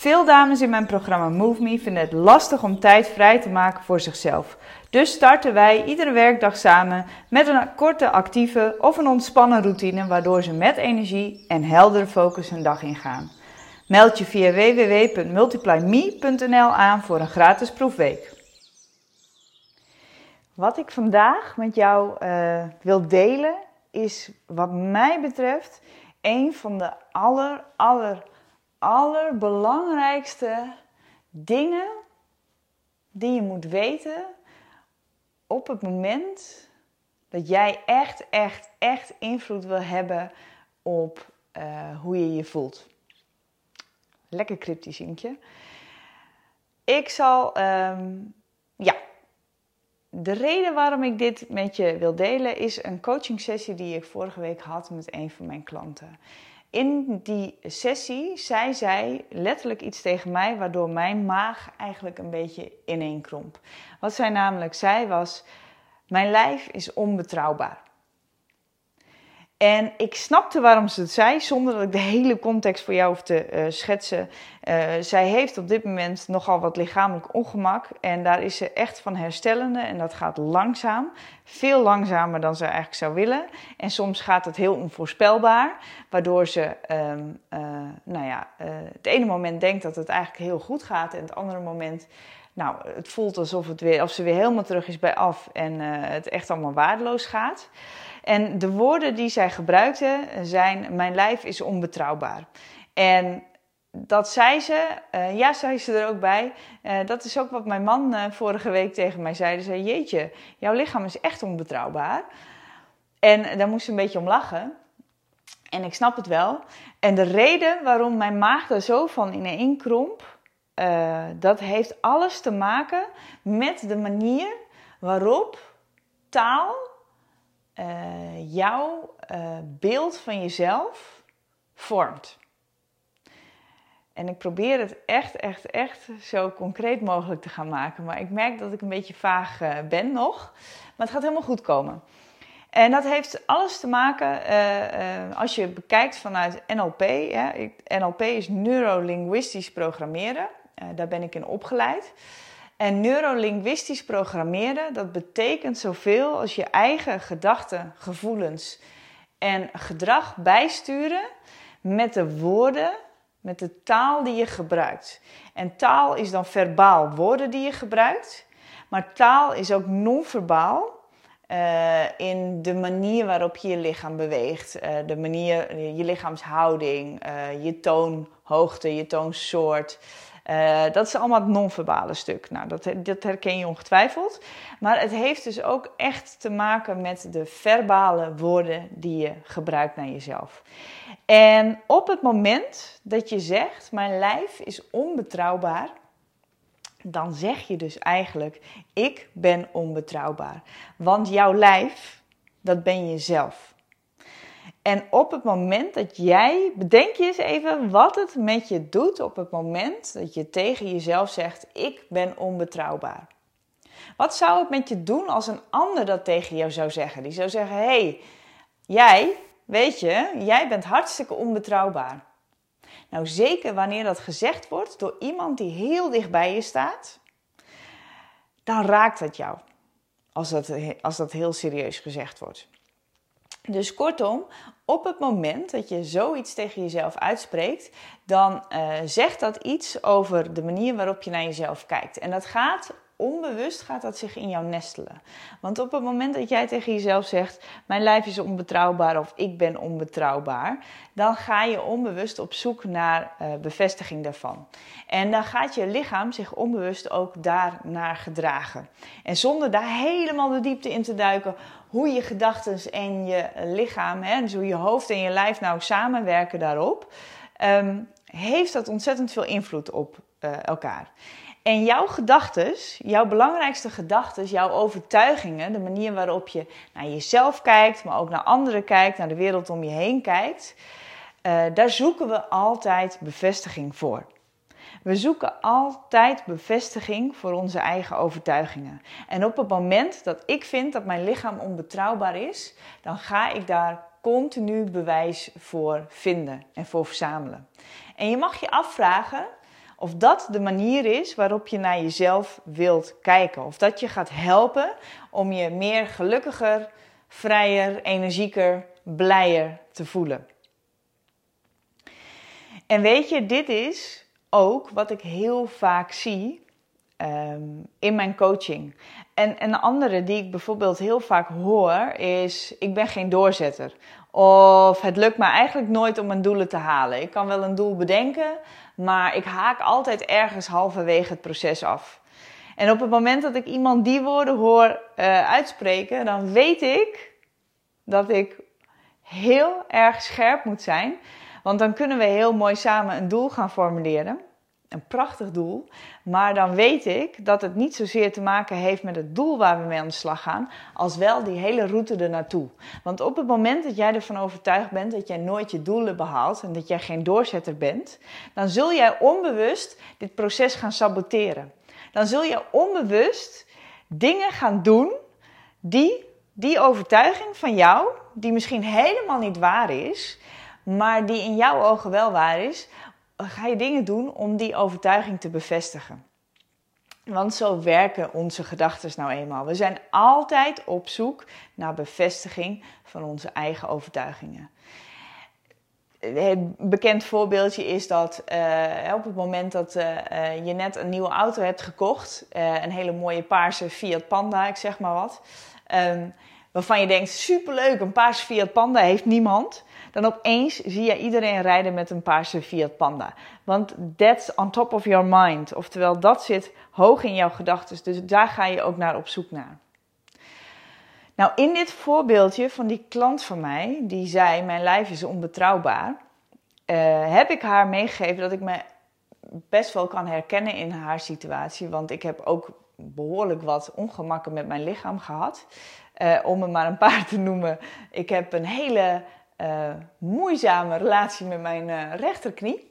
Veel dames in mijn programma Move Me vinden het lastig om tijd vrij te maken voor zichzelf. Dus starten wij iedere werkdag samen met een korte actieve of een ontspannen routine waardoor ze met energie en heldere focus hun dag ingaan. Meld je via www.multiplyme.nl aan voor een gratis proefweek. Wat ik vandaag met jou uh, wil delen is wat mij betreft een van de aller, aller, allerbelangrijkste dingen die je moet weten op het moment dat jij echt, echt, echt invloed wil hebben op uh, hoe je je voelt. Lekker cryptisch, Inkje. Ik zal, um, ja, de reden waarom ik dit met je wil delen is een coaching sessie die ik vorige week had met een van mijn klanten. In die sessie zei zij letterlijk iets tegen mij waardoor mijn maag eigenlijk een beetje ineenkromp. Wat zij namelijk zei was: Mijn lijf is onbetrouwbaar. En ik snapte waarom ze het zei, zonder dat ik de hele context voor jou hoef te uh, schetsen. Uh, zij heeft op dit moment nogal wat lichamelijk ongemak. En daar is ze echt van herstellende. En dat gaat langzaam. Veel langzamer dan ze eigenlijk zou willen. En soms gaat het heel onvoorspelbaar. Waardoor ze, um, uh, nou ja, het ene moment denkt dat het eigenlijk heel goed gaat. En het andere moment nou, het voelt alsof, het weer, of ze weer helemaal terug is bij af en het echt allemaal waardeloos gaat. En de woorden die zij gebruikte zijn: Mijn lijf is onbetrouwbaar. En dat zei ze, uh, ja, zei ze er ook bij. Uh, dat is ook wat mijn man uh, vorige week tegen mij zei. Zei: Jeetje, jouw lichaam is echt onbetrouwbaar. En daar moest ze een beetje om lachen. En ik snap het wel. En de reden waarom mijn maag er zo van ineen kromp, dat heeft alles te maken met de manier waarop taal uh, jouw uh, beeld van jezelf vormt. En ik probeer het echt, echt, echt zo concreet mogelijk te gaan maken. Maar ik merk dat ik een beetje vaag uh, ben nog. Maar het gaat helemaal goed komen. En dat heeft alles te maken, als je bekijkt vanuit NLP. Hè, NLP is neurolinguistisch programmeren. daar ben ik in opgeleid. En neurolinguistisch programmeren, dat betekent zoveel als je eigen gedachten, gevoelens en gedrag bijsturen met de woorden, met de taal die je gebruikt. En taal is dan verbaal woorden die je gebruikt, maar taal is ook non-verbaal. Uh, in de manier waarop je je lichaam beweegt, uh, de manier, je lichaamshouding, uh, je toonhoogte, je toonsoort. Uh, dat is allemaal het non-verbale stuk. Nou, dat, dat herken je ongetwijfeld. Maar het heeft dus ook echt te maken met de verbale woorden die je gebruikt naar jezelf. En op het moment dat je zegt: Mijn lijf is onbetrouwbaar. Dan zeg je dus eigenlijk: Ik ben onbetrouwbaar. Want jouw lijf, dat ben je zelf. En op het moment dat jij, bedenk je eens even wat het met je doet op het moment dat je tegen jezelf zegt: Ik ben onbetrouwbaar. Wat zou het met je doen als een ander dat tegen jou zou zeggen? Die zou zeggen: Hé, hey, jij, weet je, jij bent hartstikke onbetrouwbaar. Nou, zeker wanneer dat gezegd wordt door iemand die heel dicht bij je staat, dan raakt dat jou. Als dat, als dat heel serieus gezegd wordt. Dus kortom, op het moment dat je zoiets tegen jezelf uitspreekt, dan uh, zegt dat iets over de manier waarop je naar jezelf kijkt. En dat gaat onbewust gaat dat zich in jou nestelen. Want op het moment dat jij tegen jezelf zegt: Mijn lijf is onbetrouwbaar of ik ben onbetrouwbaar, dan ga je onbewust op zoek naar uh, bevestiging daarvan. En dan gaat je lichaam zich onbewust ook daarnaar gedragen. En zonder daar helemaal de diepte in te duiken, hoe je gedachten en je lichaam, hè, dus hoe je hoofd en je lijf nou samenwerken daarop. ehm, heeft dat ontzettend veel invloed op uh, elkaar. En jouw gedachten, jouw belangrijkste gedachten, jouw overtuigingen, de manier waarop je naar jezelf kijkt, maar ook naar anderen kijkt, naar de wereld om je heen kijkt, uh, daar zoeken we altijd bevestiging voor. We zoeken altijd bevestiging voor onze eigen overtuigingen. En op het moment dat ik vind dat mijn lichaam onbetrouwbaar is, dan ga ik daar continu bewijs voor vinden en voor verzamelen. En je mag je afvragen of dat de manier is waarop je naar jezelf wilt kijken. Of dat je gaat helpen om je meer gelukkiger, vrijer, energieker, blijer te voelen. En weet je, dit is ook wat ik heel vaak zie ehm, in mijn coaching. En een andere die ik bijvoorbeeld heel vaak hoor is: ik ben geen doorzetter. Of het lukt me eigenlijk nooit om mijn doelen te halen. Ik kan wel een doel bedenken, maar ik haak altijd ergens halverwege het proces af. En op het moment dat ik iemand die woorden hoor uh, uitspreken, dan weet ik dat ik heel erg scherp moet zijn. Want dan kunnen we heel mooi samen een doel gaan formuleren een prachtig doel. Maar dan weet ik dat het niet zozeer te maken heeft met het doel waar we mee aan de slag gaan, als wel die hele route er naartoe. Want op het moment dat jij ervan overtuigd bent dat jij nooit je doelen behaalt en dat jij geen doorzetter bent, dan zul jij onbewust dit proces gaan saboteren. Dan zul je onbewust dingen gaan doen die die overtuiging van jou, die misschien helemaal niet waar is, maar die in jouw ogen wel waar is, ga je dingen doen om die overtuiging te bevestigen. Want zo werken onze gedachten nou eenmaal. We zijn altijd op zoek naar bevestiging van onze eigen overtuigingen. Een bekend voorbeeldje is dat uh, op het moment dat uh, je net een nieuwe auto hebt gekocht, uh, een hele mooie paarse Fiat Panda, ik zeg maar wat, um, waarvan je denkt: superleuk, een paarse Fiat Panda heeft niemand dan opeens zie je iedereen rijden met een paarse Fiat Panda. Want that's on top of your mind. Oftewel, dat zit hoog in jouw gedachten. Dus daar ga je ook naar op zoek naar. Nou, in dit voorbeeldje van die klant van mij, die zei: Mijn lijf is onbetrouwbaar, uh, heb ik haar meegegeven dat ik me best wel kan herkennen in haar situatie. Want ik heb ook behoorlijk wat ongemakken met mijn lichaam gehad. Uh, om er maar een paar te noemen. Ik heb een hele uh, moeizame relatie met mijn uh, rechterknie.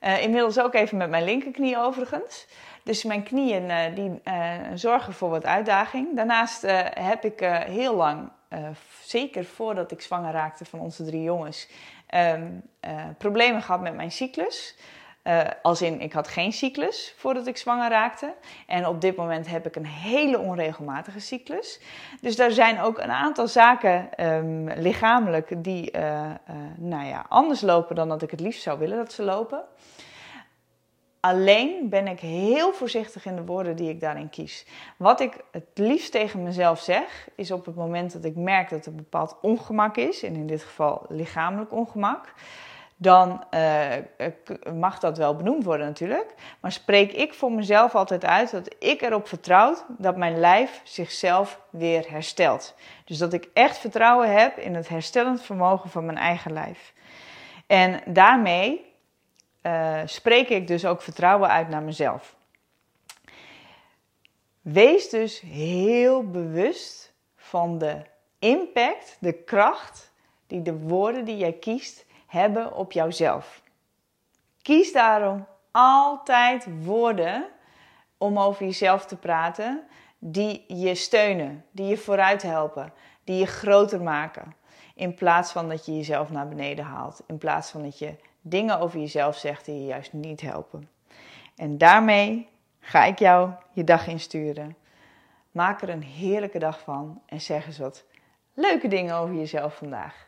Uh, inmiddels ook even met mijn linkerknie overigens. Dus mijn knieën die, zorgen voor wat uitdaging. Daarnaast heb ik heel lang, zeker voordat ik zwanger raakte van onze drie jongens, ehm, problemen gehad met mijn cyclus. Uh, als in, ik had geen cyclus voordat ik zwanger raakte. En op dit moment heb ik een hele onregelmatige cyclus. Dus daar zijn ook een aantal zaken um, lichamelijk die uh, uh, nou ja, anders lopen dan dat ik het liefst zou willen dat ze lopen. Alleen ben ik heel voorzichtig in de woorden die ik daarin kies. Wat ik het liefst tegen mezelf zeg, is op het moment dat ik merk dat er bepaald ongemak is, en in dit geval lichamelijk ongemak, dan uh, mag dat wel benoemd worden natuurlijk. Maar spreek ik voor mezelf altijd uit dat ik erop vertrouw dat mijn lijf zichzelf weer herstelt. Dus dat ik echt vertrouwen heb in het herstellend vermogen van mijn eigen lijf. En daarmee uh, spreek ik dus ook vertrouwen uit naar mezelf. Wees dus heel bewust van de impact, de kracht die de woorden die jij kiest hebben op jouzelf. Kies daarom altijd woorden om over jezelf te praten die je steunen, die je vooruit helpen, die je groter maken. In plaats van dat je jezelf naar beneden haalt. In plaats van dat je dingen over jezelf zegt die je juist niet helpen. En daarmee ga ik jou je dag insturen. Maak er een heerlijke dag van en zeg eens wat leuke dingen over jezelf vandaag.